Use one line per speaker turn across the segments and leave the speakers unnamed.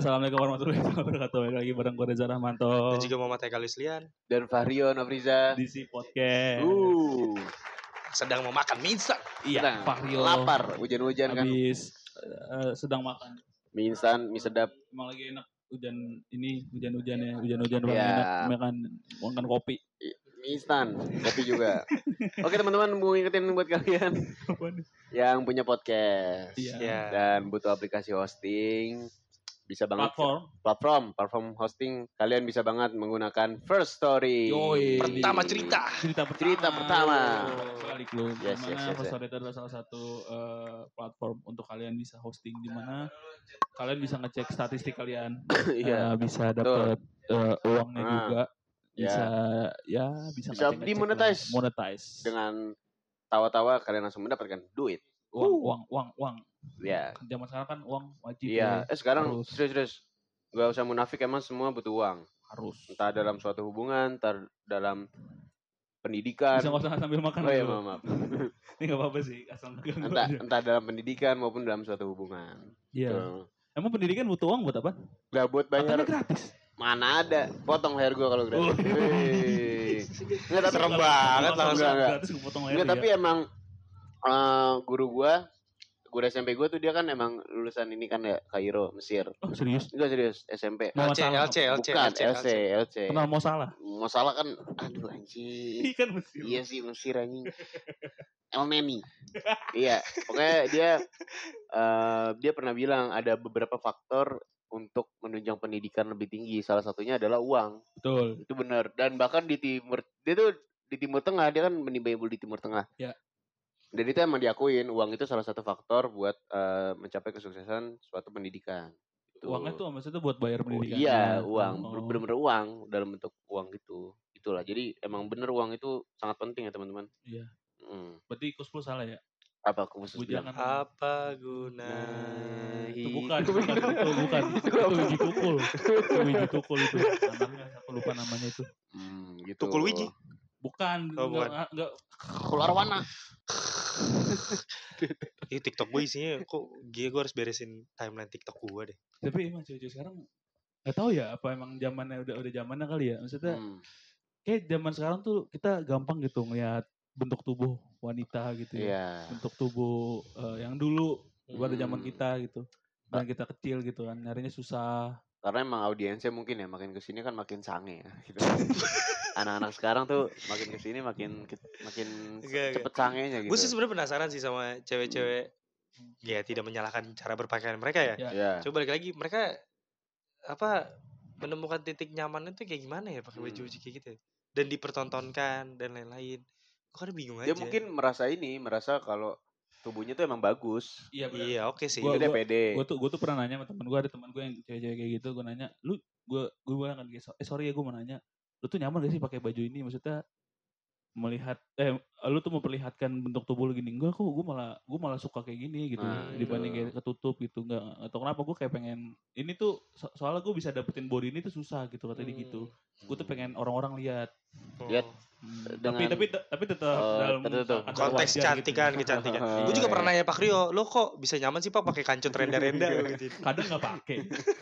Assalamualaikum warahmatullahi wabarakatuh. Balik lagi bareng gue Reza Rahmanto
Dan juga Muhammad Eka Lislian
dan Fahrio Nofriza.
di si podcast.
Uh,
sedang mau makan mie instan.
iya, Fahrio.
lapar, hujan-hujan kan.
Habis eh, sedang makan.
Mie instan, mie sedap.
Emang lagi enak hujan ini hujan-hujan ya, hujan-hujan banget
Iya.
enak makan makan kopi.
Mie instan, kopi juga. Oke teman-teman, mau ngingetin buat kalian yang punya podcast
Iya.
Ya.
dan butuh aplikasi hosting, bisa banget
Platform.
platform, platform hosting. Kalian bisa banget menggunakan First Story.
Yoi.
Pertama cerita.
Cerita pertama.
Cerita pertama.
Balik lu.
Yes, yes, yes,
First
yes.
Story itu adalah salah satu eh, platform untuk kalian bisa hosting di mana kalian bisa ngecek statistik kalian.
Iya.
Eh, bisa dapat eh, uangnya
Ah.
juga.
Ya.
Bisa ya bisa
Bisa dimonetize.
Monetize.
Dengan tawa-tawa kalian langsung mendapatkan duit.
Uang
Uh.
uang uang uang.
Ya.
Zaman sekarang kan uang wajib
Iya.
ya.
Eh sekarang
Harus.
serius-serius. Gak usah munafik emang semua butuh uang.
harus.
entah dalam suatu hubungan, entah dalam pendidikan.
Bisa nggak usah sambil makan.
Oh iya, maaf, maaf.
Ini nggak apa-apa sih, asal
Entah,
aja.
entah dalam pendidikan maupun dalam suatu hubungan.
Iya.
Tuh.
Emang pendidikan butuh uang buat apa?
Gak buat
Katanya
bayar.
gratis.
Mana ada? Potong leher gua kalau gratis.
Oh.
Hei. Nggak, tapi,
Serem banget
langsung.
nggak gratis kepotong leher
nggak,
ya.
tapi emang eh, guru gua, guru SMP gua tuh dia kan emang lulusan ini kan ya Kairo, Mesir.
Oh serius?
Enggak serius, SMP.
Mau
LC. LC, LC,
Bukan,
LC,
LC, LC.
Kenal mau salah.
Masalah kan, aduh anjing.
Iya kan mesti.
Iya sih Mesir anjing. El Neni. iya, pokoknya dia eh dia pernah bilang ada beberapa faktor untuk menunjang pendidikan lebih tinggi. Salah satunya adalah uang.
Betul.
Itu benar. Dan bahkan di timur dia tuh di timur tengah dia kan menimba ilmu di timur tengah.
Ya.
Dan itu emang diakuin uang itu salah satu faktor buat eh, mencapai kesuksesan suatu pendidikan. Gitu.
Uangnya tuh maksudnya buat bayar
Oh,
pendidikan.
iya, uang.
Oh.
Bener-bener uang dalam bentuk uang gitu. Itulah. Jadi emang bener uang itu sangat penting ya teman-teman.
Iya.
Mm.
Berarti plus salah ya?
Apa khusus
Gue
bilang?
Apa guna
Nah,
Itu bukan,
itu
bukan, itu bukan.
Itu
biji tukul. Itu biji tukul itu. Anaknya aku lupa namanya itu.
Hmm, gitu.
Tukul wiji?
Bukan,
Oh, bukan.
enggak, enggak.
Keluar warna.
Ini TikTok gue isinya kok gue gue harus beresin timeline TikTok gue deh.
Tapi emang cewek-cewek sekarang nggak tahu ya apa emang zamannya udah udah zamannya kali ya. Maksudnya
Hmm.
kayak zaman sekarang tuh kita gampang gitu ngeliat bentuk tubuh wanita gitu ya.
Iya.
Bentuk tubuh eh, yang dulu pada zaman
Hmm.
kita gitu. Dan kita kecil gitu kan, nyarinya susah.
Karena emang audiensnya mungkin ya makin ke sini kan makin sange ya. Gitu. Anak-anak sekarang tuh makin ke sini makin ke- makin
Enggak,
cepet sangenya gitu.
Gue sih sebenarnya penasaran sih sama cewek-cewek ya tidak menyalahkan cara berpakaian mereka ya.
Ya.
Ya.
Coba balik lagi mereka apa menemukan titik nyamannya tuh kayak gimana ya pakai baju
Hmm.
kayak gitu. ya? Dan dipertontonkan dan lain-lain. Gue kadang bingung
Dia
aja.
mungkin merasa ini, merasa kalau tubuhnya tuh emang bagus.
Iya benar.
Iya oke sih.
Gua-
Itu pede.
Gue tuh gue tuh pernah nanya sama temen gue ada temen gue yang cewek-cewek kayak gitu gue nanya lu gue gue bilang kan eh sorry ya gue mau nanya lu tuh nyaman gak sih pakai baju ini? Maksudnya melihat eh lu tuh memperlihatkan bentuk tubuh lu gini. Enggak kok gue malah gue malah suka kayak gini gitu
Nah,
dibanding kayak ketutup gitu. Enggak atau kenapa gue kayak pengen ini tuh so- soalnya gue bisa dapetin body ini tuh susah gitu katanya dia gitu gue tuh
Hmm.
pengen orang-orang lihat.
Oh.
Lihat
Hmm,
Dengan-
tapi tapi tapi tetap
Oh,
dalam
tertutup.
konteks
wajar
kecantikan
gitu.
kecantikan
Oh,
gue juga
iya.
pernah nanya Pak Rio lo kok bisa nyaman sih Pak pakai kancut renda-renda gitu
kadang nggak pakai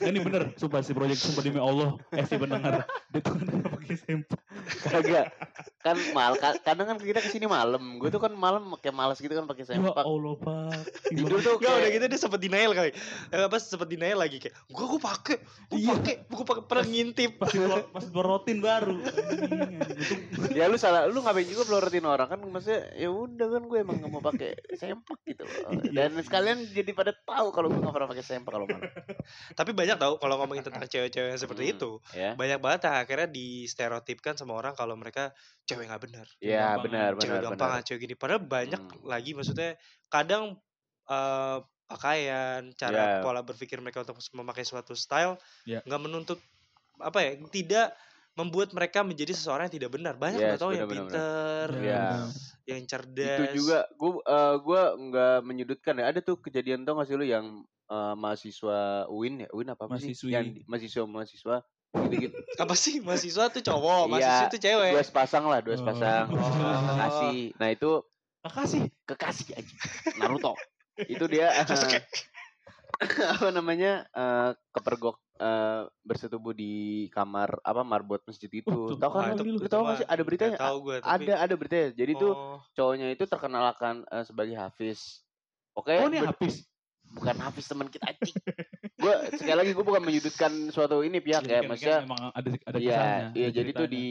ini bener sumpah si project sumpah demi Allah eh si pendengar dia tuh nggak pakai sempak
Kagak. Kan mal ka- kadang kan kita ke sini malam. Gue tuh kan malam kayak malas gitu kan pakai
ya
sempak.
Allah pak
Tidur tuh
Gak udah gitu dia sempet denial kali eh, apa sempet denial lagi kayak gue gue pakai gue
Iya.
pakai gue pakai pernah ngintip
pas pas rutin baru
ya lu salah lu ngapain juga pelorotin orang kan maksudnya ya udah kan gue emang gak mau pakai sempak gitu loh.
Iya.
Dan sekalian jadi pada tahu kalau gue gak pernah pakai sempak kalau malam.
tapi banyak tau kalau ngomongin tentang cewek-cewek yang seperti
Hmm,
itu
Ya.
banyak banget yang akhirnya distereotipkan sama orang kalau mereka cewek nggak benar
Ya
Gampang,
benar
cewek
benar
gampang
benar.
cewek gini padahal banyak
Hmm.
lagi maksudnya kadang eh, pakaian cara
Ya.
pola berpikir mereka untuk memakai suatu style
Ya.
nggak menuntut apa ya tidak membuat mereka menjadi seseorang yang tidak benar banyak
Yes,
tahu yang
benar-benar.
pinter
Iya.
yang cerdas
Itu juga gue uh, gue nggak menyudutkan ya. Ada tuh kejadian tau gak sih lu yang uh, mahasiswa UIN ya? UIN apa, sih?
Mahasiswi.
Yang mahasiswa mahasiswa gitu-gitu.
apa sih mahasiswa tuh cowok
Iya,
mahasiswa tuh cewek
dua sepasang lah, dua sepasang.
Oh.
Kasih. Nah itu
makasih
kekasih aja. Naruto. itu dia uh, apa namanya uh, kepergok uh, bersetubuh di kamar apa marbot masjid itu.
Oh, tuh,
tahu kan?
Ah,
lu?
itu-
Lu
itu
tahu
mah
gak sih? Ada beritanya?
tahu gue tapi
Ada ada beritanya. Jadi tuh
oh,
cowoknya itu terkenal akan uh, sebagai Hafiz. Oke,
oh ini habis
bukan Hafiz teman kita anjing. gue sekali lagi gue bukan menyudutkan suatu ini pihak
Iya,
ya,
kan-
maksudnya
kan emang ada ada
Iya,
kisahnya,
iya jadi tuh di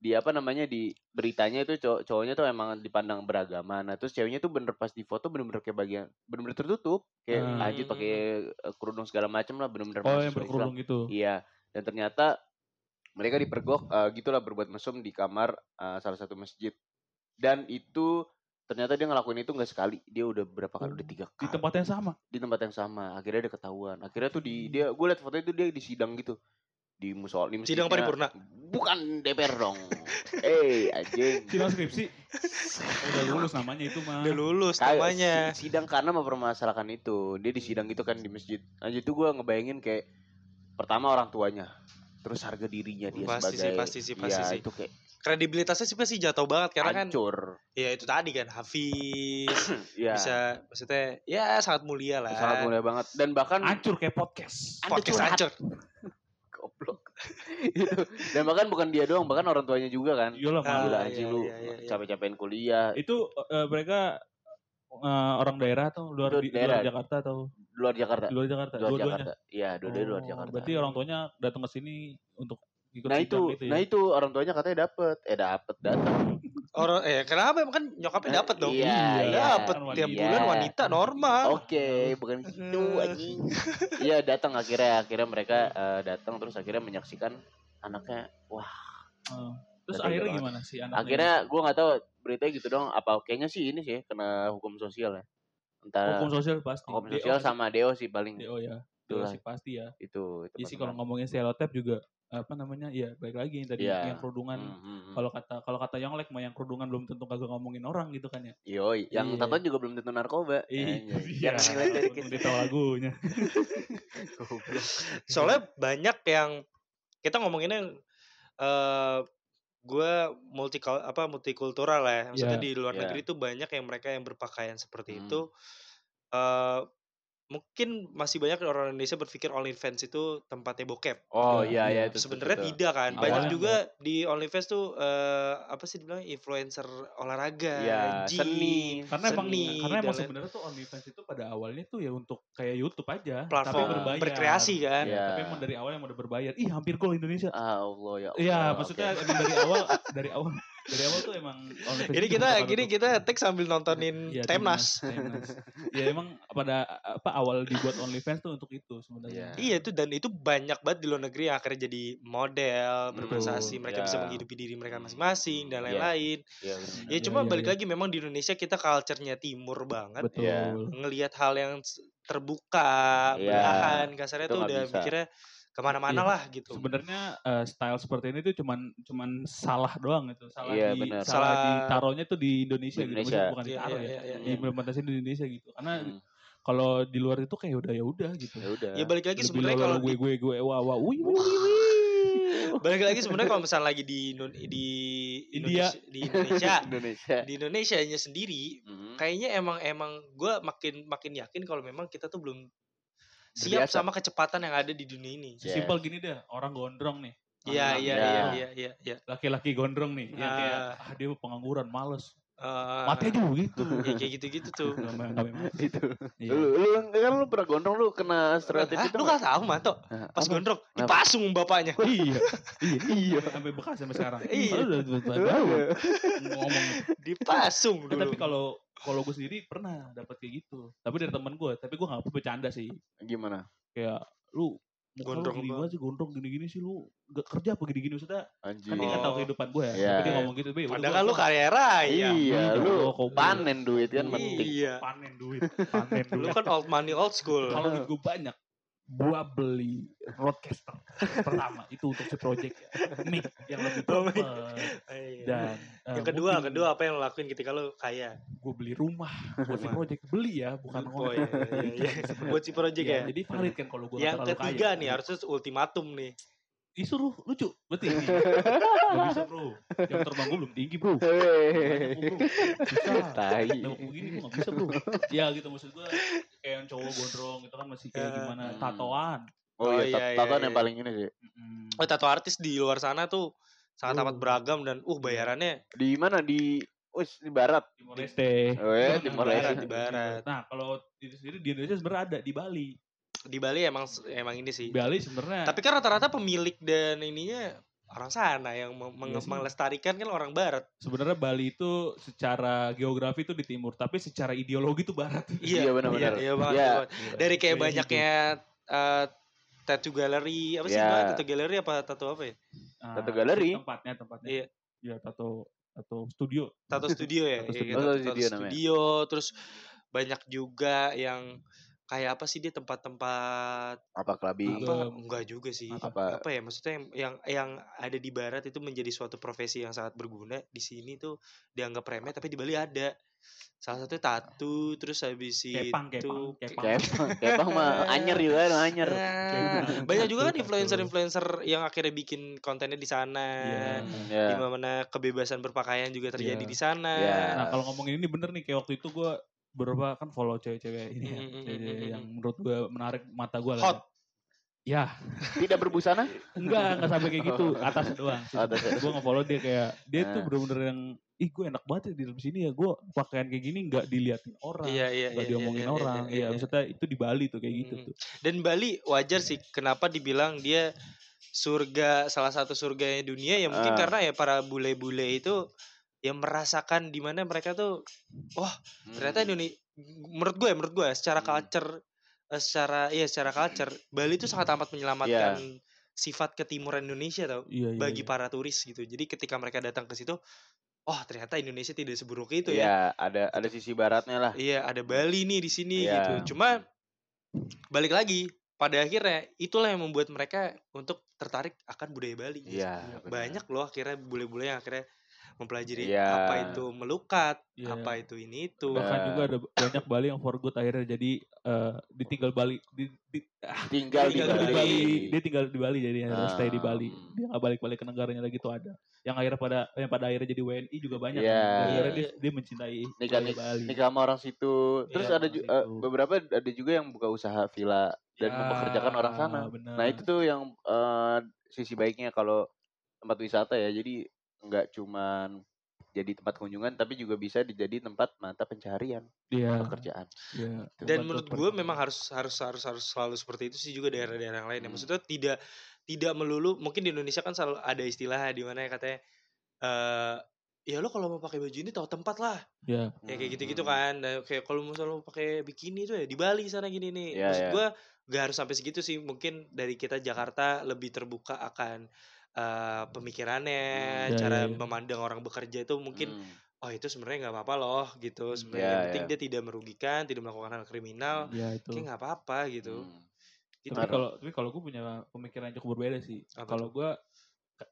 di apa namanya di beritanya itu cowok cowoknya tuh emang dipandang beragama. Nah, terus ceweknya tuh bener pas di foto bener-bener kayak bagian bener-bener tertutup, kayak
Hmm.
anjir pakai eh, kerudung segala macam lah bener-bener
oh yang
Islam.
berkerudung itu
Iya, dan ternyata mereka dipergok eh, gitulah berbuat mesum di kamar eh, salah satu masjid. Dan itu ternyata dia ngelakuin itu nggak sekali, dia udah berapa kali? Udah tiga
di
kali
tempat yang sama
di tempat yang sama akhirnya dia ketahuan akhirnya tuh di dia gue liat foto itu dia di sidang gitu di musola di
Sidang paripurna?
bukan DPR dong. Eh anjing.
Sidang skripsi. Udah lulus namanya itu mah
udah lulus
Kayak
namanya.
si- sidang karena mempermasalahkan itu. Dia di sidang itu kan di masjid. Aja itu gue ngebayangin kayak pertama orang tuanya terus harga dirinya dia
Pasti sih,
sebagai
pasti sih, pasti
ya,
sih.
itu kayak
kredibilitasnya sih pasti jatuh banget karena kan
hancur.
Ya itu tadi kan Hafiz.
Ya
bisa maksudnya ya sangat mulia lah.
Sangat mulia banget. Dan bahkan
hancur kayak podcast.
Podcast hancur
goblok itu dan bahkan bukan dia doang bahkan orang tuanya juga kan
Iyalah
Ah, iya,
anjing
iya,
lu
iya, iya.
capek-capekin kuliah
itu eh, mereka eh, orang daerah atau luar di
daerah.
luar Jakarta atau
luar Jakarta.
luar Jakarta
luar
dua-duanya
Jakarta. Iya, dua-duanya luar
Oh,
Jakarta.
berarti orang tuanya datang ke sini untuk ikut
Nah itu,
gitu ya
nah itu orang tuanya katanya dapet, eh dapet datang.
orang eh kenapa emang kan nyokapnya dapat dong
Iya, iya.
dapat
Kan
tiap
wanita.
bulan wanita normal
Oke, bukan gitu anjing. Iya datang akhirnya, akhirnya mereka eh, datang terus akhirnya menyaksikan anaknya. Wah,
Eh, terus akhirnya
banget.
gimana sih anaknya
akhirnya gua nggak tahu beritanya gitu dong. Apa kayaknya sih ini sih kena hukum sosial ya. Entah
hukum sosial pasti
hukum
DO
sosial
sih.
sama deo sih paling
DO ya DO
Itulah.
sih pasti ya
itu. itu
Iya sih kalau ngomongin stereotip juga apa namanya ya baik lagi yang tadi
Iya.
yang kerudungan
Hmm, hmm,
kalau kata kalau kata Yonglek mah yang kerudungan belum tentu kagak ngomongin orang gitu kan ya
Yoi, yang
Iya.
tatoan juga belum tentu narkoba.
iya
ngeliat dari kecil.
ditahu lagunya
soalnya banyak yang kita ngomonginnya eh gue multi apa multikultural lah ya maksudnya
Iya,
di luar
iya.
negeri tuh banyak yang mereka yang berpakaian seperti
Hmm.
itu eh mungkin masih banyak orang Indonesia berpikir OnlyFans itu tempatnya bokep
Oh
Iya,
iya
iya.
iya itu.
sebenarnya tidak kan banyak
Awalnya
juga di OnlyFans tuh eh apa sih dibilang influencer olahraga
Iya,
gym,
seni.
karena emang
seni,
karena emang
dan lain-
sebenarnya tuh OnlyFans itu pada awalnya tuh ya untuk kayak YouTube aja tapi
platform
berbayar
berkreasi kan
Iya,
Iya.
tapi emang dari awal yang udah berbayar ih hampir gol Indonesia
Ah Allah ya Allah.
Iya, maksudnya emang dari awal dari awal dari awal tuh emang OnlyFans
ini
itu
kita gini kita take sambil nontonin
Iya,
Temnas
Temnas. ya emang pada apa awal dibuat OnlyFans tuh untuk itu sebenarnya.
Iya.
Iya itu dan itu banyak banget di luar negeri yang akhirnya jadi model,
Hmm,
berprestasi, mereka bisa
ya.
menghidupi diri mereka masing-masing dan
Iya.
lain-lain.
Iya, bener.
Ya
Iya,
cuma
iya,
balik
iya.
lagi memang di Indonesia kita culture-nya timur banget.
Betul.
Iya.
Ngelihat hal yang terbuka,
Iya,
belahan, kasarnya
itu
tuh udah
bisa.
mikirnya ke mana-mana
Iya.
lah gitu.
Sebenarnya eh, style seperti ini tuh cuman cuman salah doang gitu. Salah
Iya,
di
benar.
salah
Salah-
ditaruhnya tuh di Indonesia,
Di
gitu.
Indonesia.
Maksudnya bukan
Iya,
ditaruh
iya,
ya.
iya, iya, iya.
Diimplementasi di Indonesia gitu. Karena
Hmm,
kalau di luar itu kayak udah ya udah gitu.
Ya udah.
Ya balik lagi sebenarnya kalau
gue gue gue wah wah wih wih wih,
balik lagi sebenarnya kalau misalnya lagi di Indo- di
India.
Indonesia di Indonesia
Indonesia.
di Indonesia nya sendiri
Mhm.
kayaknya emang emang gue makin makin yakin kalau memang kita tuh belum siap
Berbiasa.
sama kecepatan yang ada di dunia ini.
Yes.
Simpel gini deh, orang gondrong nih.
Iya iya
Ya.
iya iya iya iya.
Laki-laki gondrong nih, yang kayak
Ah.
ah dia pengangguran, males.
Eh,
Mati aja begitu.
ya kayak gitu-gitu tuh.
Gak mau gak mau mati.
itu.
Iya.
Lu, lu kan lu pernah gondrong lu kena stereotip
Hah,
itu.
lu gak tahu Manto pas
apa?
gondrong
Kenapa?
dipasung bapaknya.
Iya, iya, iya. Sampai bekas sampai sekarang.
Iya.
Lu udah tahu ngomong.
Dipasung
Eh,
dulu.
tapi kalau kalau gue sendiri pernah dapat kayak gitu. Tapi dari teman gue, tapi gue nggak apa bercanda sih.
Gimana?
Kayak lu
Gondrong
lu gini
banget.
sih gondrong gini-gini sih lu gak kerja apa gini-gini maksudnya
Anjing.
kan dia nggak tahu
Oh.
kehidupan gue ya
Iya.
tapi dia ngomong gitu tapi
Padahal kan lu kaya raya.
Iya, lu
Iya, kau-
panen duit kan penting.
Iya.
panen duit panen
Lu
duit
kan old money old school.
kalau duit gue banyak gua beli broadcaster pertama itu untuk si project ya. mic yang lebih
Oh,
proper
Iya.
dan eh,
yang kedua,
mungkin
kedua apa yang lo lakuin ketika lu kaya?
gue beli rumah buat si project beli ya bukan
Oh iya, iya, iya. Buat si project ya.
jadi valid kan kalau gue
Yang ketiga nih harusnya ultimatum nih.
Disuruh lucu. Berarti ini. Gak bisa bro yang terbang gue belum tinggi bro.
Tai.
Nembak begini gue gak bisa bro. Ya gitu. Maksud gue Kayak yang cowok gondrong itu kan masih kayak
Eh,
gimana?
Hmm.
Tatoan.
Oh,
Oh,
iya,
iya, iya,
tatoan
iya.
yang paling ini sih.
Oh tato artis di luar sana tuh sangat amat
Uh.
beragam dan uh bayarannya
Di mana? Di Wis di barat.
Timor Leste
Oh ya,
Di
Timor Leste.
di barat.
Nah kalau itu sendiri di Indonesia sebenarnya ada di Bali
di Bali emang emang ini sih.
Bali sebenarnya
Tapi kan rata-rata pemilik dan ininya orang sana yang meng-
Iya
melestarikan kan orang barat.
sebenarnya Bali itu secara geografi itu di timur tapi secara ideologi itu barat
Iya, benar-benar.
Iya, iya banget,
Iya.
banget. Dari kayak
Kayak
banyaknya eh, tattoo gallery apa sih
Iya.
namanya? tattoo gallery apa tattoo apa ya?
Nah,
Tato galeri.
tempatnya tempatnya
Iya.
ya tato tato studio
Tato studio ya.
Tato
Iya,
studio.
tato-
Oh,
tato
studio namanya.
studio, terus banyak juga yang kayak apa sih dia tempat-tempat
Apa clubbing?
apa
Juga-
enggak juga sih
Apa?
apa ya maksudnya yang yang yang ada di barat itu menjadi suatu profesi yang sangat berguna di sini tuh dianggap remeh tapi di Bali ada salah satu tato terus habis
Kepang,
itu
kepang, kepang.
Kepang, kepang mah anyer juga, no, anyer.
Nah, banyak juga kan
Tato.
influencer-influencer yang akhirnya bikin kontennya di sana
Iya.
Ya.
di mana kebebasan berpakaian juga terjadi
Iya.
di sana
Iya.
Nah kalau ngomongin ini bener nih kayak waktu itu gue beberapa kan follow cewek-cewek ini ya, cewek-cewek yang menurut gue menarik mata gue lah.
Hot.
Ya,
Tidak berbusana?
enggak enggak sampai kayak gitu, atas doang.
Atas.
gue nge-follow dia kayak dia tuh
Nah.
bener-bener yang ih gue enak banget ya di dalam sini ya gue pakaian kayak gini nggak diliatin orang,
iya iya
nggak
iya,
diomongin
iya, iya,
orang.
iya,
Iya,
iya.
maksudnya itu di Bali tuh kayak gitu tuh.
dan Bali wajar sih kenapa dibilang dia surga salah satu surga dunia ya mungkin
Ah.
karena ya para bule-bule itu yang merasakan di mana mereka tuh wah ternyata Indonesia menurut gue ya, menurut gue ya, secara
Hmm.
culture eh, secara iya secara culture Bali itu sangat amat menyelamatkan sifat ketimuran Indonesia tau
Iya, iya.
bagi
iya.
para turis gitu jadi ketika mereka datang ke situ oh ternyata Indonesia tidak seburuk itu ya
Iya, ada ada sisi baratnya lah.
Iya, ada Bali nih di sini
Iya.
gitu. Cuma balik lagi pada akhirnya itulah yang membuat mereka untuk tertarik akan budaya Bali.
Iya, benar.
Banyak loh akhirnya bule-bule yang akhirnya mempelajari
Iya.
apa itu melukat,
Iya.
apa itu ini itu.
Bahkan juga ada banyak Bali yang for good akhirnya jadi eh, ditinggal Bali di, di- ah,
Tinggal di
Tinggal
di
di
Bali.
Bali. Dia tinggal di Bali jadi akhirnya
Ah.
stay di Bali. Dia nggak balik-balik ke negaranya lagi tuh ada. Yang akhirnya pada yang pada akhirnya jadi WNI juga banyak.
Iya.
kan. Gara-gara
Iya.
dia, dia mencintai
Nikah-
Bali.
Nikah sama orang situ. Terus
Iya,
ada ju- eh, beberapa ada juga yang buka usaha villa dan
Ya,
mempekerjakan orang sana.
bener.
Nah, itu tuh yang eh, sisi baiknya kalau tempat wisata ya. Jadi nggak cuman jadi tempat kunjungan tapi juga bisa dijadi tempat mata pencarian
Iya,
pekerjaan.
iya.
Dan
Tempat
menurut gue memang harus harus harus harus selalu seperti itu sih juga daerah-daerah yang lain. ya.
Hmm.
Maksudnya tidak tidak melulu mungkin di Indonesia kan selalu ada istilah di mana ya katanya eh ya lo kalau mau pakai baju ini tahu tempat lah.
Iya.
ya kayak gitu-gitu
Hmm.
kan Dan kayak kalau misalnya lo pakai bikini tuh ya di Bali sana gini nih
Iya,
maksud
iya.
gua gak harus sampai segitu sih mungkin dari kita Jakarta lebih terbuka akan eh, pemikirannya
Hmm.
Iya,
cara
iya, iya.
memandang orang bekerja itu mungkin
Hmm.
oh itu sebenarnya nggak apa-apa loh gitu sebenarnya
Iya,
yang penting
iya.
dia tidak merugikan tidak melakukan hal kriminal
Iya itu.
kayak nggak apa-apa gitu
Hmm.
gitu
Tapi kalau tapi kalau gue punya pemikiran yang cukup berbeda sih. Kalau gue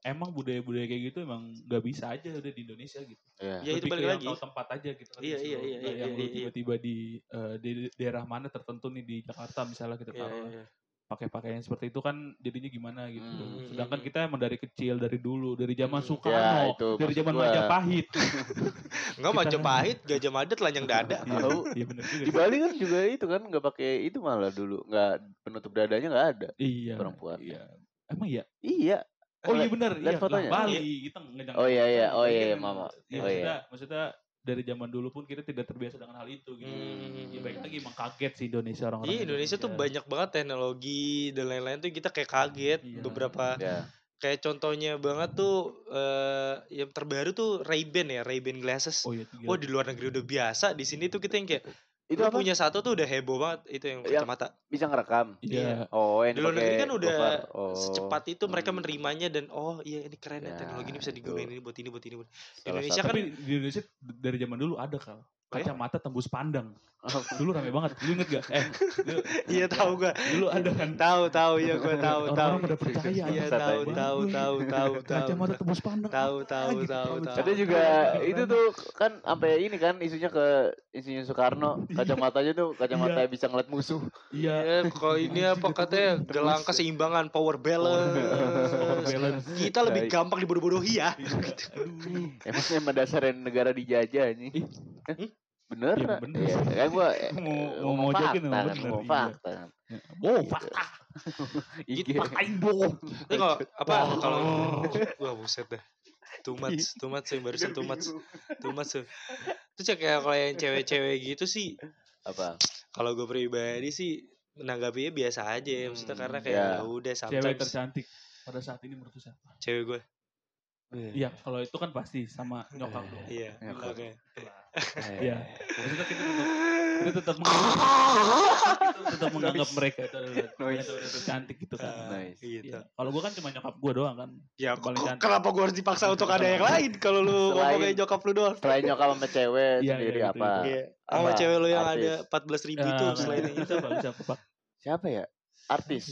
emang budaya-budaya kayak gitu emang nggak bisa aja udah di Indonesia gitu.
Iya.
Ya, itu balik lagi.
tahu tempat aja gitu kan.
Iya, iya, iya, iya,
yang
iya, iya.
tiba-tiba di, di daerah mana tertentu nih di Jakarta misalnya kita
Iya,
taruh.
iya, iya.
Pakai pakaian seperti itu kan jadinya gimana gitu.
Hmm.
Sedangkan kita emang dari kecil dari dulu dari zaman
Hmm.
Soekarno,
Ya, itu
dari zaman
gua.
Majapahit.
Enggak
Kita-
Majapahit, Gajah Mada telanjang dada.
Iya,
Tahu.
iya benar juga.
Di Bali kan juga itu kan nggak pakai itu malah dulu nggak penutup dadanya nggak ada.
Iya.
perempuan.
Iya. Emang iya?
Iya.
Oh iya benar, iya.
Fotonya.
Bali kita ngejang.
Oh iya iya, oh
Bali
iya
kan
mama.
Ya,
Oh iya.
maksudnya, maksudnya dari zaman dulu pun kita tidak terbiasa dengan hal itu gitu.
Hmm.
Ya baik lagi emang kaget sih Indonesia orang-orang.
Iya Indonesia tuh banyak banget teknologi dan lain-lain tuh kita kayak kaget
Iya.
beberapa
Ya.
kayak contohnya banget tuh eh yang terbaru tuh Ray-Ban ya Ray-Ban glasses.
Oh iya.
Wah di luar negeri udah biasa, di sini tuh kita yang kayak
Itu
lu
apa?
punya satu tuh udah heboh banget itu yang kacamata.
Bisa ngerekam.
Iya.
Oh, yang
Di luar negeri kan udah.
Oh,
Secepat itu mereka
hmm.
menerimanya dan oh iya ini keren ya,
Ya,
teknologi ini bisa digunain ini buat ini buat ini. Buat.
Salah
Indonesia
satu-
kan
Tapi di Indonesia dari zaman dulu ada kal. Kacamata tembus pandang.
Oh.
Dulu rame banget. Lu inget gak? Eh,
Iya tahu gua.
dulu ada kan.
Tahu tahu ya gua tahu tahu.
Orang-orang pada percaya.
Iya tahu tahu tahu tahu tahu.
Kacamata tembus pandang.
Tahu tahu tahu tahu.
Ada juga itu tuh kan sampai ini kan isunya ke isunya Soekarno kacamatanya tuh kacamata
Iya.
bisa ngeliat musuh.
Iya.
Iya, kalau ini apa katanya gelang keseimbangan power balance.
Power balance.
Kita lebih gampang dibodoh-bodohi ya.
Iya.
Emangnya mendasarin negara dijajah nih. Hah? Bener?
Iya, bener.
Iya, kan gua
Mau-
eh,
mau
ngomong
ngojokin
fakta
emang
kan,
bener,
ngomong
iya.
fakta kan.
Oh, fakta.
IG.
Pakain dong.
Tapi kalau apa kalau wah buset dah. Too much, too much yang barusan too much, too much. tuh. Terus ya kayak kalau yang cewek-cewek gitu sih,
Apa?
kalau gue pribadi sih menanggapinya biasa aja ya. Maksudnya
Hmm,
karena kayak
ya.
ya udah
Cewek
sometimes
tercantik pada saat ini menurut siapa?
cewek gue.
Iya, kalau itu kan pasti sama nyokap dong.
Iya,
Nyokap.
oke.
Iya. Maksudnya kita tetap kita tetap menganggap, kita tetap menganggap mereka itu adalah itu tercantik gitu kan.
Ah,
Nice.
Gitu.
Iya. Kalau gua kan cuma nyokap gua doang kan.
Ya,
Yang paling
kok-
cantik.
kenapa gue harus dipaksa untuk ada yang lain kalau lu
Selain-
ngomongnya nyokap lu doang?
Selain nyokap sama cewek
Iya,
sendiri
iya, itu,
apa?
itu.
Iya. Sama
Apa?
cewek lu yang
Artis.
ada 14 ribu itu
Ya,
selain itu.
bisa Pak, bisa Pak.
Siapa ya? Artis.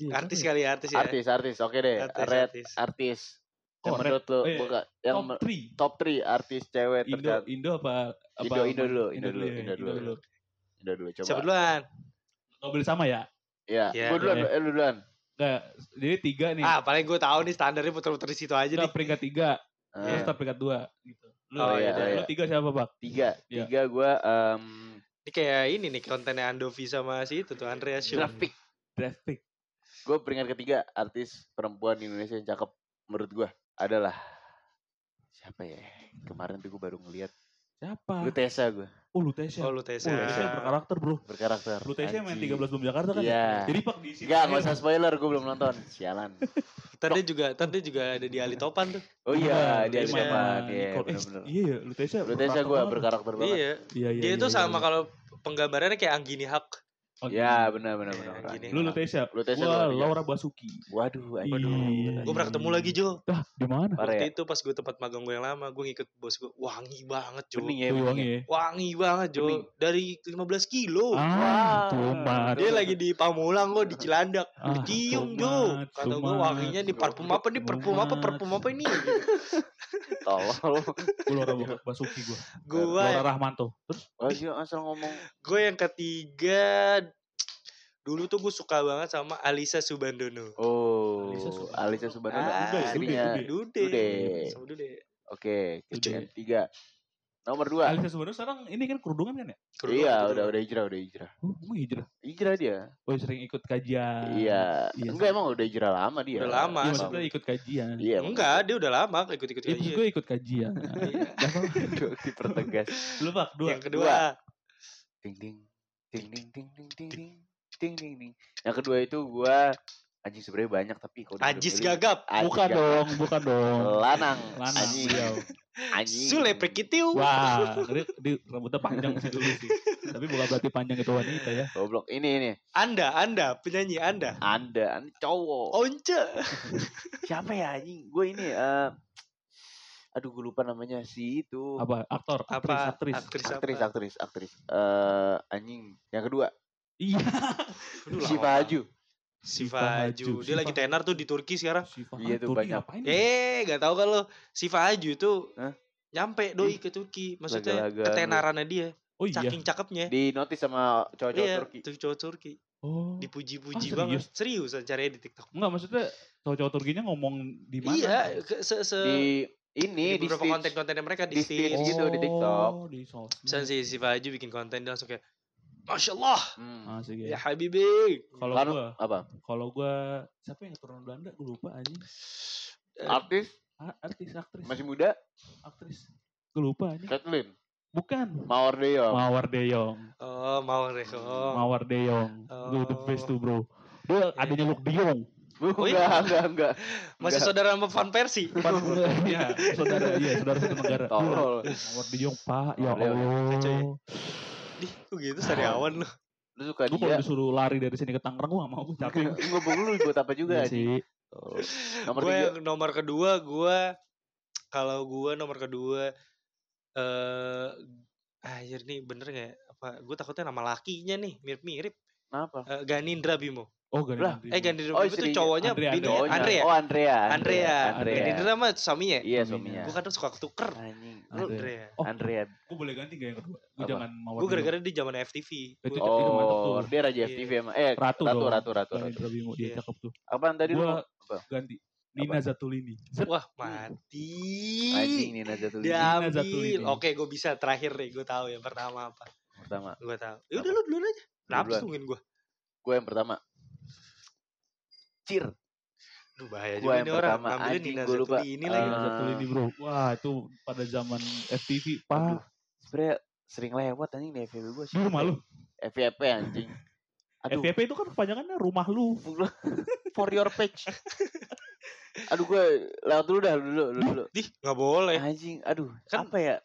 Iya,
Artis
siapa
kali ya, artis ya.
Artis, artis. Oke deh.
Artis,
Red
artis.
Artis. Yang
Oh,
menurut lu
Oh, iya.
bukan
ya?
yang
Top
me-
3.
top 3 artis cewek
Indo
tercantik.
Indo apa apa
Indo, Indo dulu,
Indo
Indo dulu,
ya,
Indo dulu. Indo dulu coba.
Siapa duluan?
Nggak boleh sama ya?
Iya,
Iya,
gua duluan,
iya.
eh, lu duluan.
Enggak, jadi tiga nih.
Ah, paling gue tahu nih standarnya puter-puter di situ aja
Kita
nih.
peringkat tiga,
Ah,
terus kita peringkat dua gitu. Lu,
Oh,
iya,
lu
iya.
tiga siapa, Pak?
tiga,
Iya.
tiga gua em
Ini kayak ini nih kontennya Andovi sama si itu tuh
draft pick.
Draft pick.
Gue peringkat ketiga artis perempuan di Indonesia yang cakep menurut gua adalah siapa ya? Kemarin tuh gue baru ngeliat
Siapa?
Lutesa gue
Oh, Lutesya.
Oh,
Oh,
lu Tessa.
Lutesya berkarakter, Bro.
berkarakter.
Lutesya main
Anjing.
13 belum Jakarta kan?
Iya.
Jadi Pak di sini.
Enggak, nggak usah spoiler, gue belum nonton. Sialan.
Tadi juga tadi juga ada di Ali Topan tuh.
Oh iya, dia
Lutesya.
siapa? Dia
Nicole. Eh,
bener-bener.
Iya, ya, Lutesya.
Lutesa gue berkarakter banget.
Iya.
Iya, iya.
Dia
iya,
itu
iya,
sama
iya.
kalau penggambarannya kayak Anggini Hak.
Oh,
Ya, benar benar benar.
gini.
Lu Lutesya.
Lutesya
Wah,
luar biasa.
Laura Basuki.
Waduh,
Iya.
anjing.
Gue pernah ketemu lagi Jo.
Dah, di mana?
Parah ya?
Waktu itu pas gue tempat magang gue yang lama, gue ngikut bos gue. Wangi banget Jo.
Bening ya,
wangi
ya.
ya.
Wangi banget Jo.
Bening.
Dari 15 kilo.
Ah,
Wah.
tomat.
Dia lagi di Pamulang gue di Cilandak.
Ah,
Dicium Jo. Kata gue wanginya di parfum apa nih? Parfum apa? Parfum apa ini?
Tolol.
Gue Laura Basuki gue.
Gue
Laura Rahmanto. Terus
dia asal ngomong.
gue yang ketiga dulu tuh gue suka banget sama Alisa Subandono.
Oh,
Alisa Su-
Alisa Subhanallah.
Ah,
Dude. Dude,
Dude.
Dude.
Sama Dude.
Oke,
Dude.
yang tiga. Nomor dua.
Alisa sebenarnya sekarang ini kan kerudungan kan ya?
Kerudungan,
Iya,
kerudungan.
udah udah hijrah, udah hijrah.
Oh, emang hijrah.
Hijrah dia.
Oh, sering ikut kajian.
Iya.
iya.
Enggak emang udah hijrah lama dia.
Udah lama,
Iya, maksudnya ikut kajian.
Iya.
Enggak, dia udah lama ikut-ikut
Itu
kajian.
gue ikut kajian.
Iya.
Jangan
dipertegas.
lu Pak, dua.
Yang kedua,
Dua. Ding ding ding ding ding ding ding ding ding ding ding. Yang kedua itu gua anjing sebenarnya banyak tapi kalau
Ajis Gagap.
Ajis
Bukan
Gagap.
dong, bukan dong.
Lanang.
Lanang
Anjing. Anjing.
Sule Prekitiu.
Wah, dia, dia rambutnya panjang sih dulu sih. Tapi bukan berarti panjang itu wanita ya.
Goblok. Ini ini.
Anda, Anda, penyanyi Anda.
Anda, anda cowok.
Once.
Siapa ya anjing? Gue ini eh aduh gue lupa namanya si itu.
Apa? Aktor, aktris,
Apa?
aktris.
Aktris,
aktris,
apa?
aktris, aktris. Eh anjing. Yang kedua,
Iya.
Aduh, lama
Siva
banget.
Haju.
Siva. Dia lagi
Siva-
tenar tuh di Turki sekarang.
Siva
Iya tuh,
Turki
banyak.
ngapain?
Eh, gak tahu kan lo. Siva Haju tuh
Hah?
nyampe doi ke Turki. Maksudnya
Laga-laga
ketenarannya dia.
Oh iya.
Saking cakepnya.
Di notice sama cowok-cowok
Iya,
Turki.
tuh cowok Turki.
Oh.
Dipuji-puji
Ah,
banget. Serius caranya di TikTok.
Enggak maksudnya cowok-cowok Turkinya ngomong di mana?
Iya, ke, se, se
Di ini
di
di
beberapa
stage.
konten-kontennya mereka di,
di
stage.
stage gitu di TikTok.
Oh, di.
Misalnya si, si Faju bikin konten dia langsung kayak Masya Allah,
Hmm.
Asik
ya
ya.
Habibi.
Kalau gua,
apa?
kalau gua siapa yang keturunan Belanda? Gue lupa aja.
Eh,
Artis
Ah, artis, aktris,
masih muda,
aktris. Gue lupa aja.
Kathleen,
Bukan.
Mawar Deyo.
Mawar Deyong.
Oh, mau Reko.
Mawar Deyong. Itu the
Oh.
best tuh, Bro. Dia adanya Luke Deyong.
Oh iya?
Enggak, enggak, enggak.
Masih
Enggak.
saudara sama Van Persie.
Pan, iya, saudara iya, saudara satu negara.
Tolol.
Mawar Deyong, Pak. Ya
Mawar Deyong.
Allah.
Dih, kok gitu sariawan lu.
Lu suka
Gue kalau
dia.
disuruh lari dari sini ke Tangerang gue gak mau, gue capek.
Ngobong lu buat apa juga
Iya sih.
Oh. Nomor
Gue yang nomor kedua, gue kalau gue nomor kedua eh anjir nih bener gak ya? Apa gue takutnya nama lakinya nih mirip-mirip.
Kenapa?
Eh, Ganindra Bimo.
Oh, gak
Lah,
Eh Ganindra
Oh,
Bimo itu
istrinya.
cowoknya
Andre,
bininya
Cowoknya.
Andre ya?
Oh, Andrea.
Andrea.
Andrea.
Ganindra mah suaminya.
Iya,
Suaminya.
Gue kadang suka ketuker.
Anjing. Lu
Andrea.
Andrea.
Oh,
Andrea.
gue boleh ganti gak yang kedua? Gue
Apa?
jangan Mawar
Gue gara-gara di zaman FTV.
Itu-
Gua-
itu mantap
Oh,
tuh.
dia raja
Iya.
FTV emang. Eh,
Ratu,
ratu, ratu, ratu, ratu.
Dia
Iya.
cakep tuh.
Apaan tadi lu? Apa?
ganti. Nina Zatulini. Zet.
Wah mati.
Anjing Nina Zatulini.
Nina. Zatulini.
Oke, gue bisa terakhir nih. Gue tahu yang pertama apa.
Pertama.
Gue tahu. Ya udah lu duluan aja. Kenapa tungguin gue?
Gue yang pertama. Cir.
Duh bahaya
Gua
juga
yang
nih orang.
pertama.
Ngambilin
Anjing, gua lupa. Eh,
lagi.
Nina Zatulini bro. Wah itu pada zaman FTV.
Aduh,
Pak.
Sebenernya sering lewat anjing di FVP gue.
Rumah lu.
FVP anjing. Aduh,
FVP itu kan kepanjangannya rumah lu.
for your page. Aduh gue lewat dulu dah dulu dulu dulu.
Dih, nggak boleh.
Anjing, aduh,
Kan
apa ya?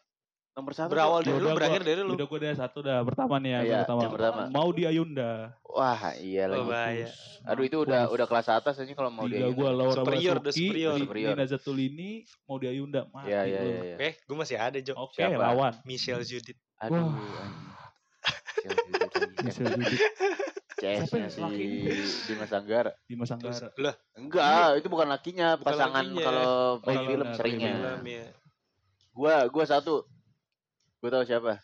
Nomor satu.
Berawal dari lu, berakhir
gua-
dari lu.
Udah gue udah satu dah. Pertama nih ya.
Iya,
yang pertama.
yang pertama.
Mau di Ayunda.
Wah, iya lagi.
Oh, bahaya.
Aduh itu udah udah kelas atas aja kalau mau
Tiga
dia.
gue Laura
Superior,
Basuki,
superior.
Ni-
Superior.
Nina Zatulini, mau di Ayunda. Mati
Iya iya iya. iya.
Oke, gue masih ada Jo.
Oke,
Siapa?
lawan.
Michelle Judith.
Aduh,
Wah. Michelle Judith,
CS-nya si? Dimas Anggara.
Dimas Anggara.
lah,
Enggak, itu bukan lakinya,
Bukan
pasangan kalau main
iya,
film seringnya.
iya,
film ya.
Gua gua satu. Gua tahu siapa.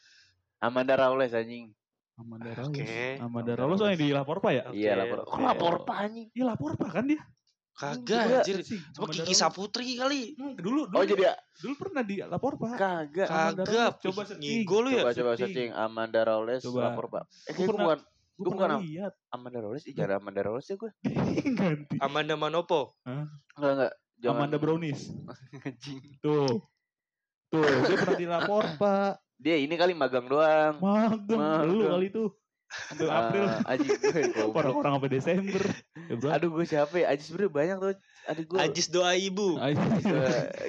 Amanda Rawles anjing.
Amanda Rawles.
Oke.
Amanda Rawles soalnya di lapor pak ya?
Iya, lapor. Kok lapor apa anjing?
Iya lapor pak kan dia?
Kagak anjir. Sama
Amanda
Kiki. Saputri kali.
Hmm, dulu, dulu,
Oh, jadi
dulu pernah di lapor pak.
kagak.
Amanda
Kagak.
Coba searching.
Ngigo lu ya.
Coba coba
searching.
Amanda Rawles
Coba.
lapor, Pak. Eh,
pernah-
bukan
Gue
bukan
lihat.
Amanda Rawles, ih jangan Amanda Rawles ya gue.
Ganti.
Amanda Manopo.
Enggak enggak. Jangan.
Amanda Brownies. Tuh. Tuh, dia pernah di lapor pak.
Dia ini kali magang doang.
Magang.
Magang.
Lu kali itu. April.
Ah, Anjing gue. goblok.
Orang-orang sampai Desember. Ya.
Aduh gue siapa ya? Ajis sebenernya banyak tuh. Aduh gue.
Ajis doa ibu.
Ayo.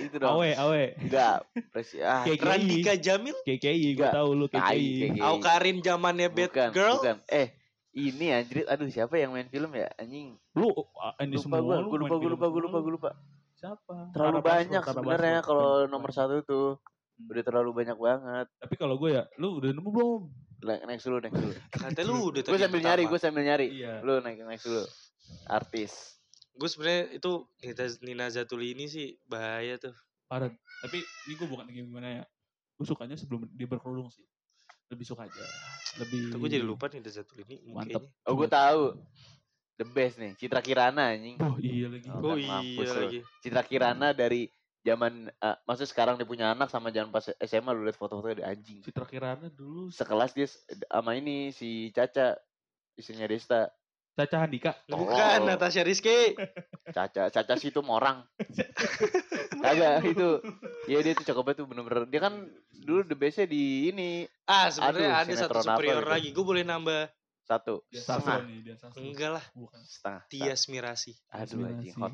itu dong.
Awe, awe.
Enggak. Presi ah.
KKI.
Randika Jamil.
KKI, gue tahu lu KKI.
KKI.
Aukarin zamannya Bad
bukan,
Girl.
Bukan. Eh, ini anjrit. Aduh siapa yang main film ya? Anjing.
Lu ah, ini
Lupa
semua
gue.
lu
Gue lupa,
film
lupa, gue
semua
lupa,
lu.
gue lupa.
Siapa?
Terlalu
Tara Basro,
banyak sebenarnya kalau nomor satu tuh.
Hmm.
Udah terlalu banyak banget.
Tapi kalau gue ya, lu udah nemu belum?
Next dulu, next dulu.
Katanya lu udah
gue sambil nyari, gue sambil nyari.
Iya.
Lu next, next dulu. Artis.
Gue sebenarnya itu Nina, Nina Zatulini sih bahaya tuh.
Parah. Tapi ini gue bukan gimana ya. Gue sukanya sebelum dia berkerudung sih. Lebih suka aja. Lebih.
Tuh gue jadi lupa Nina Zatulini
Mantep.
mukanya.
Oh gue tahu. The best nih, Citra Kirana anjing.
Oh iya lagi.
Oh,
Oh
mampus
iya lagi.
Citra Kirana dari zaman eh, maksudnya sekarang dia punya anak sama zaman pas SMA lu lihat foto-fotonya di anjing.
Citra Kirana dulu
Sekelas dia sama ini si Caca istrinya Desta.
Caca Handika.
Bukan
Oh.
Natasha Rizky.
Caca Caca sih itu orang. Kagak itu. Ya dia tuh cakep banget tuh bener-bener. Dia kan dulu the bestnya di ini
Ah sebenarnya
Aduh,
ada satu superior
gitu.
lagi. Gue boleh nambah.
satu
Dian
setengah.
Nih.
Enggak lah.
Bukan.
Setengah.
Tias Mirasi.
Aduh anjing hot.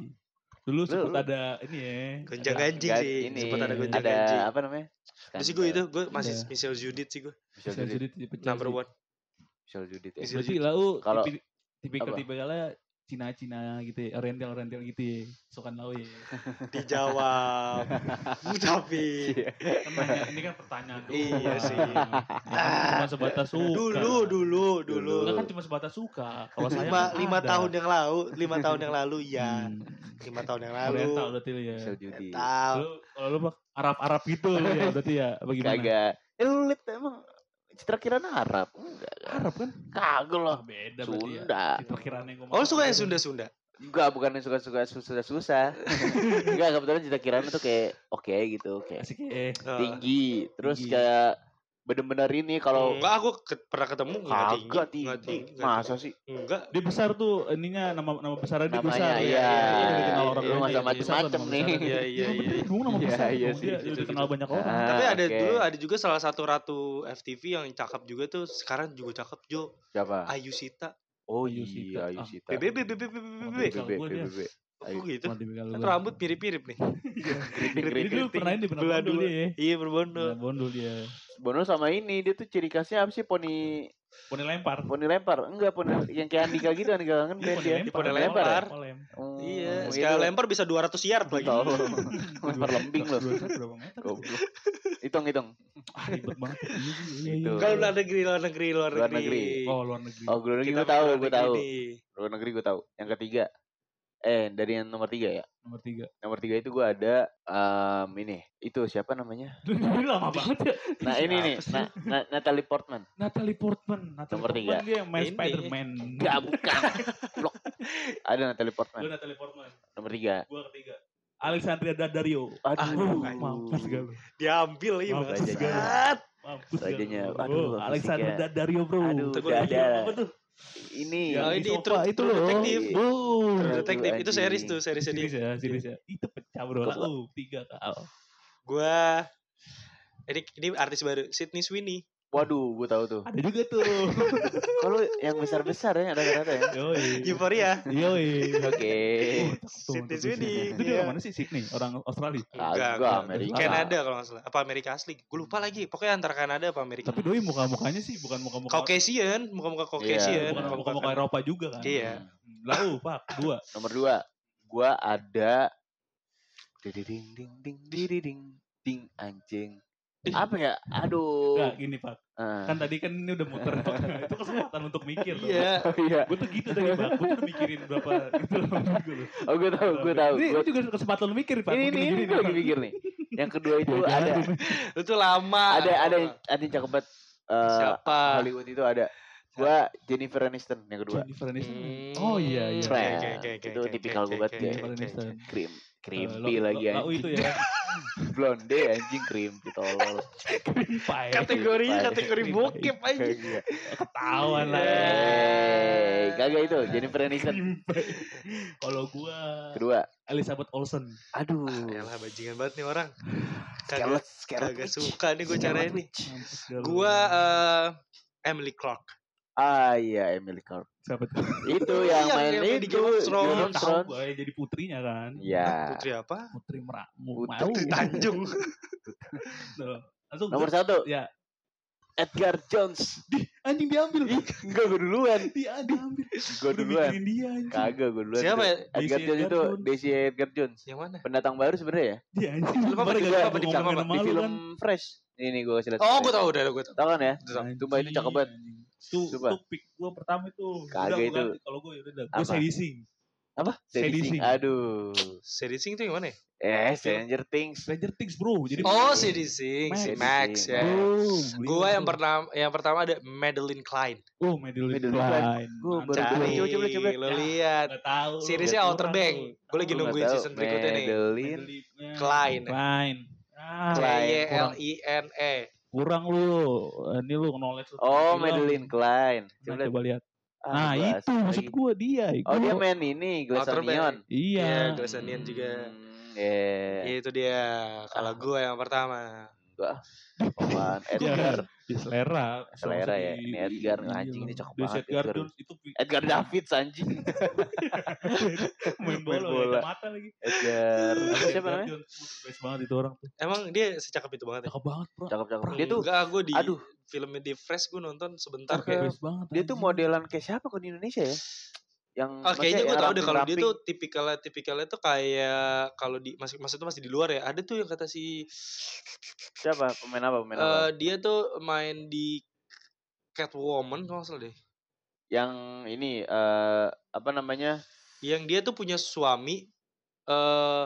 Dulu
Lu-
sempet
lu-
ada ini ya.
Gonjang ganjing sih.
Ini
Sempet ada gonjang
ada
ganjing.
apa namanya?
Terus sih gue itu gue masih
Ada.
Michelle Judith sih gue.
Michelle Judith.
Number one.
Michelle Judith ya.
Michelle
Berarti
Judith.
lah lu
Kalau-
tipi- tipikal tipikalnya Cina-Cina gitu ya, oriental oriental gitu ya. Sukan lau ya.
Dijawab. Tapi
Iya.
Kan nanya, ini kan pertanyaan doang.
Iya sih.
Cuma sebatas suka.
dulu dulu dulu.
Enggak kan cuma sebatas suka. Kalau saya
lima
kan
lima
ada.
tahun yang lalu lima tahun yang lalu ya
Hmm.
lima tahun yang lalu
Oriental berarti ya. Lu kalau lu Arab-Arab gitu lu ya berarti ya bagaimana?
Kagak. Eh lu liat emang Citra Kirana Arab. Enggak, kan?
Arab kan?
Kagak lah.
Ah, beda ya.
Sunda.
Citra Kirana yang gua
Oh suka yang. Sunda-Sunda?
Enggak, bukan yang suka-suka susah-susah. Enggak, kebetulan Citra Kirana tuh kayak oke gitu, kayak
Asik.
Oh.
tinggi. Terus
tinggi.
kayak bener-bener ini kalau
Enggak, aku ke- pernah ketemu enggak tinggi.
kagak
Enggak
tinggi.
tinggi. enggak
Masa
tinggi.
sih?
Enggak.
Dia besar tuh ininya nama nama besarnya dia besar.
iya.
iya,
Dia
iya,
dikenal
iya,
orang
iya, iya,
besar nama
nih.
Iya, iya, iya.
Dulu nama
Iya,
besar
iya sih,
Dia dikenal banyak orang.
Ah,
Tapi ada dulu ada juga salah satu ratu FTV yang cakep juga tuh sekarang juga cakep Jo
Siapa?
Ayu Sita
Oh
Ayu
iya,
Sita.
Ayu
Ah,
Sita.
BBB BBB BBB
Kalau
BB,
gua dia-
BBB. Ayu.
Kok gitu kan rambut mirip-mirip nih
Ini dulu pernah ini pernah
Belah
bondol
dua.
dia. ya.
iya berbondol
Pernah Bondol dia.
Bono sama ini dia tuh ciri khasnya apa sih poni
Poni lempar.
poni lempar enggak poni yang kayak Andika gitu Andika kan band
poni
dia
lempar.
Poni
Lempar.
lempar.
Oh,
iya
itu
sekali lempar bisa 200 yard lagi
tahu lempar lembing loh
Dua set berapa meter?
goblok hitung hitung
Ah, ribet banget. Iya, iya,
Itu.
iya.
kalau luar negeri luar negeri luar
Luar
negeri
negeri.
Oh, luar negeri.
oh luar negeri
Kita
gue tahu
luar
gue
negeri
tahu luar negeri gue tahu yang ketiga eh dari yang nomor tiga ya
Nomor tiga.
nomor tiga itu gue ada em, ini itu siapa namanya
Ini lama banget ya.
nah ini nih? Na- Na- Natalie Portman
Natalie Portman. Natalie
Nomor
Portman
tiga.
dia yang main. Spider-Man.
enggak bukan Blok. ada Natalie
Gue
Portman
Natalie Portman.
nomor tiga
Gue ketiga. Alexandria Daddario.
aduh
Aduh,
Mampus gak lu?
diambil iya
Mampus gak Mampus gak
Rajanya, aduh,
Alexandria. Daddario bro.
Aduh,
lagi apa tuh?
Ini
Yang
Oh, ini True-
itu loh. Boom.
Aduh,
Detective itu series tuh series
Series
sedih
ya, series ya. Itu pecah bro. Lalu tiga kal.
gua ini ini artis baru Sydney Sweeney
waduh gue tahu tuh
Ada juga tuh.
kalau yang besar besar ya ada kata ya
Yoi.
Euphoria
Yoi.
oke
Tuh,
Sydney
tuh,
Sweeney.
Itu dia
Iya.
mana sih Sydney? Orang Australia.
Enggak.
Amerika.
Kanada kalau nggak salah apa Amerika asli gue lupa lagi pokoknya antara Kanada apa Amerika
Tapi doi muka-mukanya sih bukan muka-muka
Caucasian muka-muka Caucasian
bukan
muka-muka
Eropa juga kan.
Iya.
Lalu, Pak, dua.
nomor dua gua ada ding ding ding ding ding ding anjing apa ya aduh
Enggak, gini, Pak.
Ah.
Kan tadi kan ini udah muter. itu kesempatan untuk mikir tuh.
iya
iya
Gue tuh gitu tadi, Pak. Gue tuh udah mikirin berapa gitu loh.
oh gue tahu gue tahu
Ini
Gua-
juga kesempatan lu mikir, Pak.
ini ini ini gue lagi
Pak.
mikir nih yang kedua itu ada
tuh.
itu lama
ada ada yang ada yang cakep banget eh,
siapa
Hollywood itu ada gua Jennifer Aniston yang kedua
Jennifer Aniston.
Hmm.
Oh iya iya.
Oke,
Keren.
oke, oke, oke,
itu tipikal gue banget ya
Jennifer Aniston.
krim Crimpy
lo-
lagi
lo-
anjing
itu ya.
blonde anjing crimpy tolol
Pie.
kategori
Pie.
bokep aja
Kagak.
Ketahuan lah.
Kagak itu Jennifer Aniston
Kalau gua
kedua
Elizabeth Olsen.
aduh
Yalah bajingan banget nih orang Kagak kagak suka nih gue cara ini. Gua eh, Emily Clark
ah iya Emily Clark
siapa tuh?
itu yang
Yang-
main
main di
itu
Game of
Game
Thrones.
of
Tahu
Thrones
gua ya jadi putrinya kan.
ya
Putri apa?
Putri Meramu.
Putri
Mau.
Tanjung
Tuh. Langsung
nomor satu
Ya.
Edgar Jones
Anjing diambil.
Ih, enggak gue duluan
Dia diambil.
gue duluan
dia
kagak gue duluan
Siapa ya?
Edgar
Daisy
Jones
Edgar
itu. Daisy Edgar Jones
Yang mana?
pendatang baru sebenarnya ya
Dia anjing.
Lu apa di- apa di-
di film
kan.
Fresh ini gue kasih lihat
Oh, gue tau udah, gue tau.
tau kan ya
Udah.
Sumpah itu cakep banget. Sumpah.
tuh pick gue pertama itu.
Kagak itu.
Kalau gue udah. Gue Sink.
apa. Sink. aduh
Sadie Sink itu yang mana ya?
eh Stranger Things
Stranger Things bro. Jadi
Oh, Sadie Sink,
Max.
Max ya.
Bro,
Gua yang pertama yang pertama ada Madeline Klein.
Oh, Madeline
Madeline
Klein.
Gua baru
Cari,
coba, coba, coba.
lo
Ya.
lihat. Seriesnya Outer Bank. Gue lagi nungguin season berikutnya nih.
Madeline
Klein.
Klein. Ah,
C
Klein,
Y L I N E.
kurang lu. Ini lu knowledge lu.
oh. Madeline Klein
Nah,
coba lihat.
coba lihat.
Ah,
Nah, itu maksud gua dia.
oh dia
Gua-
main ini Glass
Outer Bank.
Onion
Iya.
Iya, Glass Onion juga.
Hmm, yeah.
Itu dia. Kalau gue yang pertama.
Enggak. Apaan?
Ya,
Edgar.
di selera.
Selera ya. Ini Edgar,
iya.
anjing, ini cakep banget,
Edgar
Edgar.
Jones itu
Edgar Davids anjing.
main bola,
bola.
mata lagi.
Edgar. Siapa namanya?
Best banget itu orang tuh.
Emang dia secakep itu banget ya?
Cakep banget, bro.
Cakep-cakep.
Bro,
Dia tuh
Enggak, gue di
aduh.
filmnya di Fresh gue nonton sebentar kayak.
Dia tuh modelan kayak siapa kok di Indonesia ya? Yang
Ah, kayaknya gue
maksudnya
tau deh kalau dia tuh tipikalnya tipikalnya tuh kayak kalau di masih maksudnya masih di luar ya. Ada tuh yang kata si
siapa? Pemain apa? Pemain apa?
eh dia tuh main di Catwoman kalau salah deh.
Yang ini eh apa namanya?
Yang dia tuh punya suami eh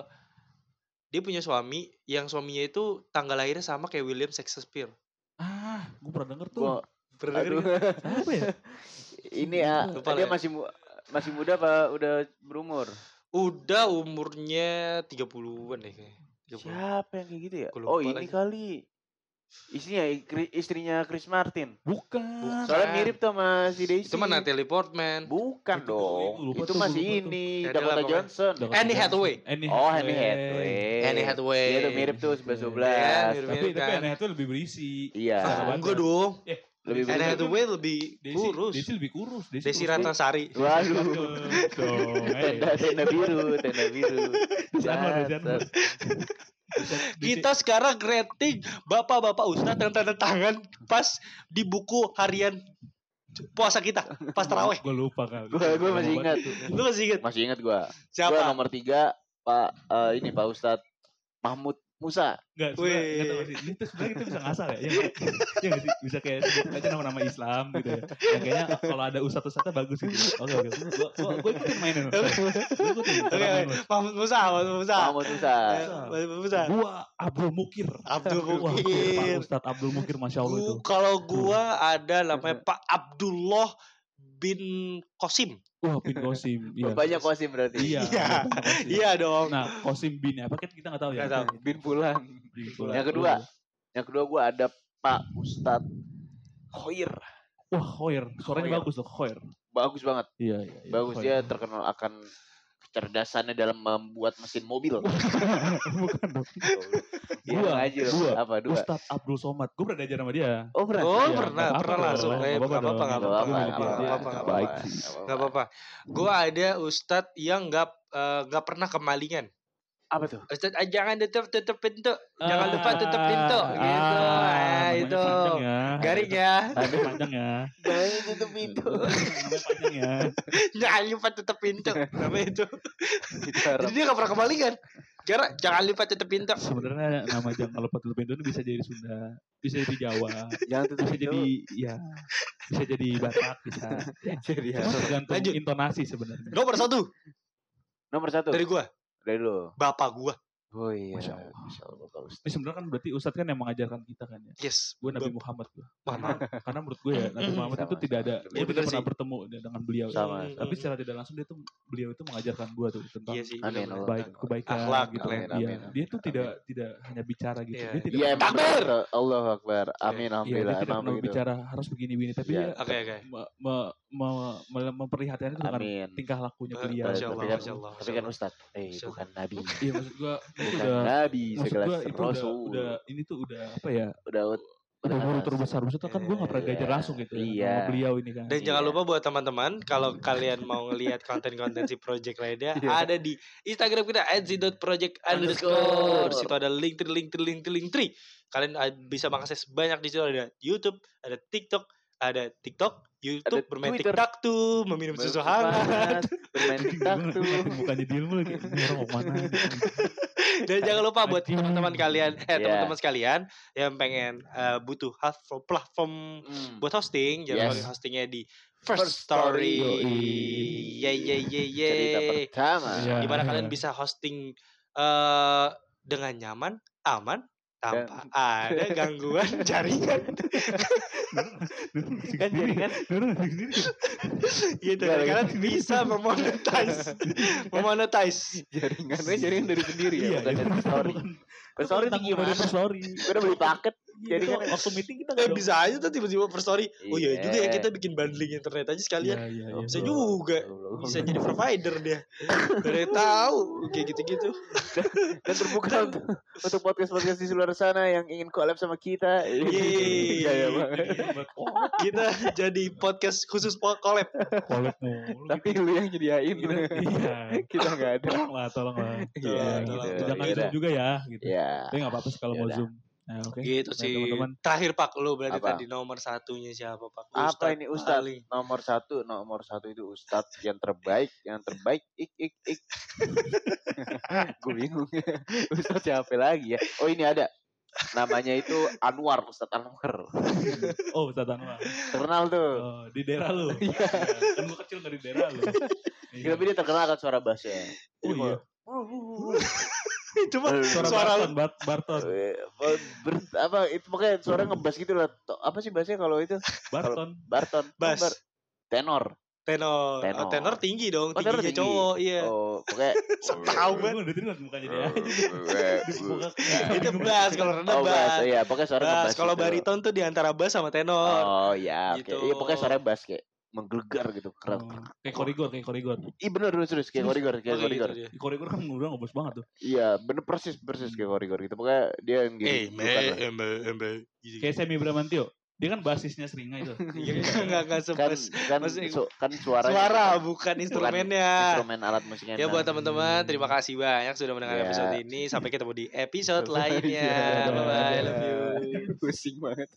dia punya suami yang suaminya itu tanggal lahirnya sama kayak William Shakespeare.
Ah, gue pernah denger tuh.
Gua
Pernah denger?
Apa ya?
ini ya
Lupa
dia
lah ya.
masih masih muda apa udah berumur?
Udah umurnya 30-an deh kayaknya. 30.
Siapa yang kayak gitu ya? Oh, ini
lagi.
kali. Istrinya istrinya Chris Martin.
Bukan.
Soalnya
Bukan.
mirip tuh sama si Daisy.
Itu mah Natalie Portman.
Bukan
Itu-
dong.
itu lupa
Itu
tuh,
masih
lupa
ini Dakota
adalah.
Johnson.
Dakota
Annie. Hathaway.
Annie
Oh, Annie Hathaway.
Annie Hathaway.
Iya tuh mirip tuh 11
Iya,
12.
mirip.
Tapi, tapi
kan?
Annie Hathaway lebih berisi.
Iya.
Ah, enggak dong.
Lebih berisi.
Hathaway lebih
Desi,
kurus.
Desi lebih kurus. Desi,
Desi
kurus.
Ratnasari.
Waduh.
Eh.
Tenda tenda biru, tenda biru.
Desi Anwar, Desi
Kita sekarang rating bapak-bapak ustadz yang tanda tangan pas di buku harian puasa kita pas taraweh.
Gue lupa kali.
Gua gua masih ingat.
Lu masih inget
Masih ingat gua. Gua
siapa?
nomor tiga Pak eh, ini Pak Ustadz Mahmud Musa.
Enggak, enggak tahu sih. Ini tuh sebenarnya kita bisa ngasal ya. Ya nggak? Ya sih? Bisa kayak sebut aja nama-nama Islam gitu ya. Yang kayaknya kalau ada ustadz-ustadznya bagus gitu. Oke, oke. Gua, gua, gua ikutin mainin. Gua ikutin.
Oke. Mahmud Musa, Mahmud Musa.
Mahmud Musa.
Mahmud Musa.
Gua Abdul Mukir.
Abdul Mukir.
Pak Ustadz Abdul Mukir, Masya Allah itu.
Kalau gua ada namanya Pak Abdullah bin Kosim.
Wah, Bin Kosim. Iya.
Banyak kosim berarti.
Iya.
Iya.
Kosim.
Iya dong.
Nah, Kosim bin apa kan kita nggak tahu ya.
Nggak tahu.
Bin Pulang.
Bin Pulang.
Yang kedua, yang kedua gua ada Pak Ustadz Khoir.
Wah, Khoir. Suaranya
Khoir.
bagus loh, Khoir.
Bagus banget.
Iya, iya. iya,
Bagus
Khoir.
dia terkenal akan kecerdasannya dalam membuat mesin mobil.
Bukan dong.
Iya,
Dua,
aja
dua.
Apa dua?
Ustadz Abdul Somad. Gue pernah diajar sama dia.
Oh, pernah.
Oh,
Iya,
pernah, pernah
apa-apa
langsung. Eh,
milik
apa-apa,
dia.
nggak apa-apa, nggak
Baik
apa-apa.
sih.
Gak apa-apa. Gua ada ustadz yang nggak eh, nggak pernah kemalingan.
Apa tuh?
Ustadz, ah, jangan tutup tutup pintu. Jangan lupa tutup
Ah,
pintu. Gitu. Ah,
namanya
itu.
Ya.
Garing ya.
Namanya panjang ya.
Jangan tutup pintu.
Panjang ya.
Jangan lupa tutup pintu. Namanya itu. Jadi dia nggak pernah kemalingan. Karena jangan lupa tutup pintu.
Sebenarnya nama jangan lupa tutup pintu ini bisa jadi Sunda, bisa jadi Jawa,
Jangan tutup
bisa
pintu.
jadi ya, bisa jadi Batak, bisa.
Jadi
Cuma tergantung
Lanjut.
intonasi sebenarnya.
Nomor satu
Nomor satu.
dari gua,
Dari lu.
bapak gua.
Oh iya.
Masya Allah.
Masya Allah, Pak Ustadz.
Ini sebenarnya kan berarti Ustadz kan yang mengajarkan kita kan ya.
Yes.
Gue Nabi
Bap-
Muhammad gue.
Mana?
Karena menurut gue ya Nabi. Muhammad itu
Sama,
tidak
sama.
ada,
Iya,
gue tidak
bener
pernah
sih.
bertemu dengan beliau.
Sama.
Hmm,
Tapi secara tidak langsung dia tuh beliau itu mengajarkan gue tuh tentang
Iya sih.
Amin,
benar-benar.
Allah.
baik kebaikan
Akhlak,
gitu.
amin,
Iya,
amin,
dia tuh
amin.
tidak tidak hanya bicara gitu.
Iya.
Dia tidak
Iya, emang
Takbir!
Allah Akbar. Amin,
Iya, dia
alhamdulillah.
tidak pernah bicara harus begini-begini, tapi
Iya.
dia me- me- memperlihatkan itu dengan
Amin.
tingkah lakunya beliau.
Masya
Tapi
Allah,
kan,
Masya Allah,
tapi kan. Ustadz, eh
Masya
bukan Nabi.
Iya maksud itu
Bukan
udah
Nabi,
maksud gue itu udah,
Rasul.
udah ini tuh udah apa ya
Udah,
udah guru terbesar maksudnya kan gue gak pernah diajar
Iya,
langsung gitu ya,
iya.
sama beliau ini kan
Dan jangan
Iya.
lupa buat teman-teman kalau kalian mau ngelihat konten-konten si project lainnya
Iya.
ada di Instagram kita @z.project underscore. Situ ada link tree link tree link tree link tree. Kalian ah, bisa mengakses banyak di situ ada YouTube, ada TikTok, ada TikTok, YouTube,
Ada
bermain
Twitter.
TikTok tuh, meminum
Bermain
susu hangat.
Bermain tiktok tuh.
ngeliatin mukanya Dilmu lagi orang mau ke mana ini?
Dan jangan lupa buat teman-teman kalian, eh
Iya.
teman-teman sekalian yang pengen eh, butuh platform platform
Hmm.
buat hosting, jangan
Yes.
lupa hostingnya di First,
First
Story. Ye ye ye ye.
Cerita pertama.
Iya.
Di mana kalian bisa hosting eh dengan nyaman, aman, tanpa ada gangguan jaringan.
kan jadi kan
gitu. Dan kalian bisa memonetize, memonetize.
Jaringannya jaringan dari sendiri ya,
iya
bukan dari story. Story itu gimana?
story
Gue udah beli paket.
Jadi
Jaringan.
waktu meeting kita
Eh
nggak
bisa aja tuh tiba-tiba per story. Oh iya juga ya
Iya.
kita bikin bundling internet aja sekalian.
iya iya iya
Bisa juga. Bisa jadi provider dia. Dari tahu kayak gitu-gitu.
Dan terbuka untuk, untuk podcast-podcast di luar sana yang ingin collab sama kita. Banget.
Kita jadi podcast khusus collab.
Mulu
Tapi lu yang nyediain.
Kita- iya
kita nggak ada.
tolong lah tolong lah
Iya,
tolong,
gitu.
tolong.
jangan
Iya
juga ya gitu tapi nggak apa-apa kalau mau zoom nah oke
Gitu
Nah,
sih.
teman-teman
Terakhir Pak lu berarti
Apa?
tadi nomor satunya siapa Pak?
Apa ini Ustadz?
paling.
Nomor satu, nomor satu itu Ustadz yang terbaik, yang terbaik, ik ik ik. Gue bingung. Ustadz siapa lagi ya? Oh ini ada. Namanya itu Anwar, Ustadz Anwar.
oh Ustaz Anwar
Terkenal tuh.
oh, di daerah lu
Iya.
kan gua kecil dari daerah lu
Tapi dia terkenal kan suara bassnya.
oh iya
Cuma
Suara,
suara
Barton, Bart, Barton,
ber- apa itu pokoknya suara ngebas gitu lah. Apa sih bahasanya kalau itu?
Barton.
Barton.
Bass.
Bar- tenor.
tenor.
Tenor.
Oh, tenor tinggi dong,
Oh, tenor
tingginya
tinggi.
cowok, iya.
Oh, pokoknya
Tahu
Gue
banget.
udah mukanya dia aja. Di muka
Itu bass, kalau rendah
Oh, bass. Iya, pokoknya suara
Bass, kalau
gitu.
bariton tuh di antara bass sama tenor.
Oh, iya, oke.
Gitu.
Iya, pokoknya suara bass kayak menggelegar gitu. Keren.
Oh, kayak korigor, kayak korigor.
Ih bener serius kayak korigor, kayak
Oke,
korigor.
gitu
korigor kan udah ngebos banget tuh.
Iya, bener persis persis kayak korigor gitu. Pokoknya dia yang
Eh,
gitu.
me, embe, embe. Gitu.
Kayak Semi Bramantio. Dia kan basisnya seringai itu.
Iya, enggak enggak
kan
sebas.
kan
maksudnya-
su- kan suara
Suara bukan instrumennya.
instrumen alat musiknya.
Ya buat
Nah,
teman-teman, terima kasih banyak sudah mendengar
Ya.
episode ini. Sampai ketemu di episode lainnya.
Iya.
Bye bye, love you.
pusing banget.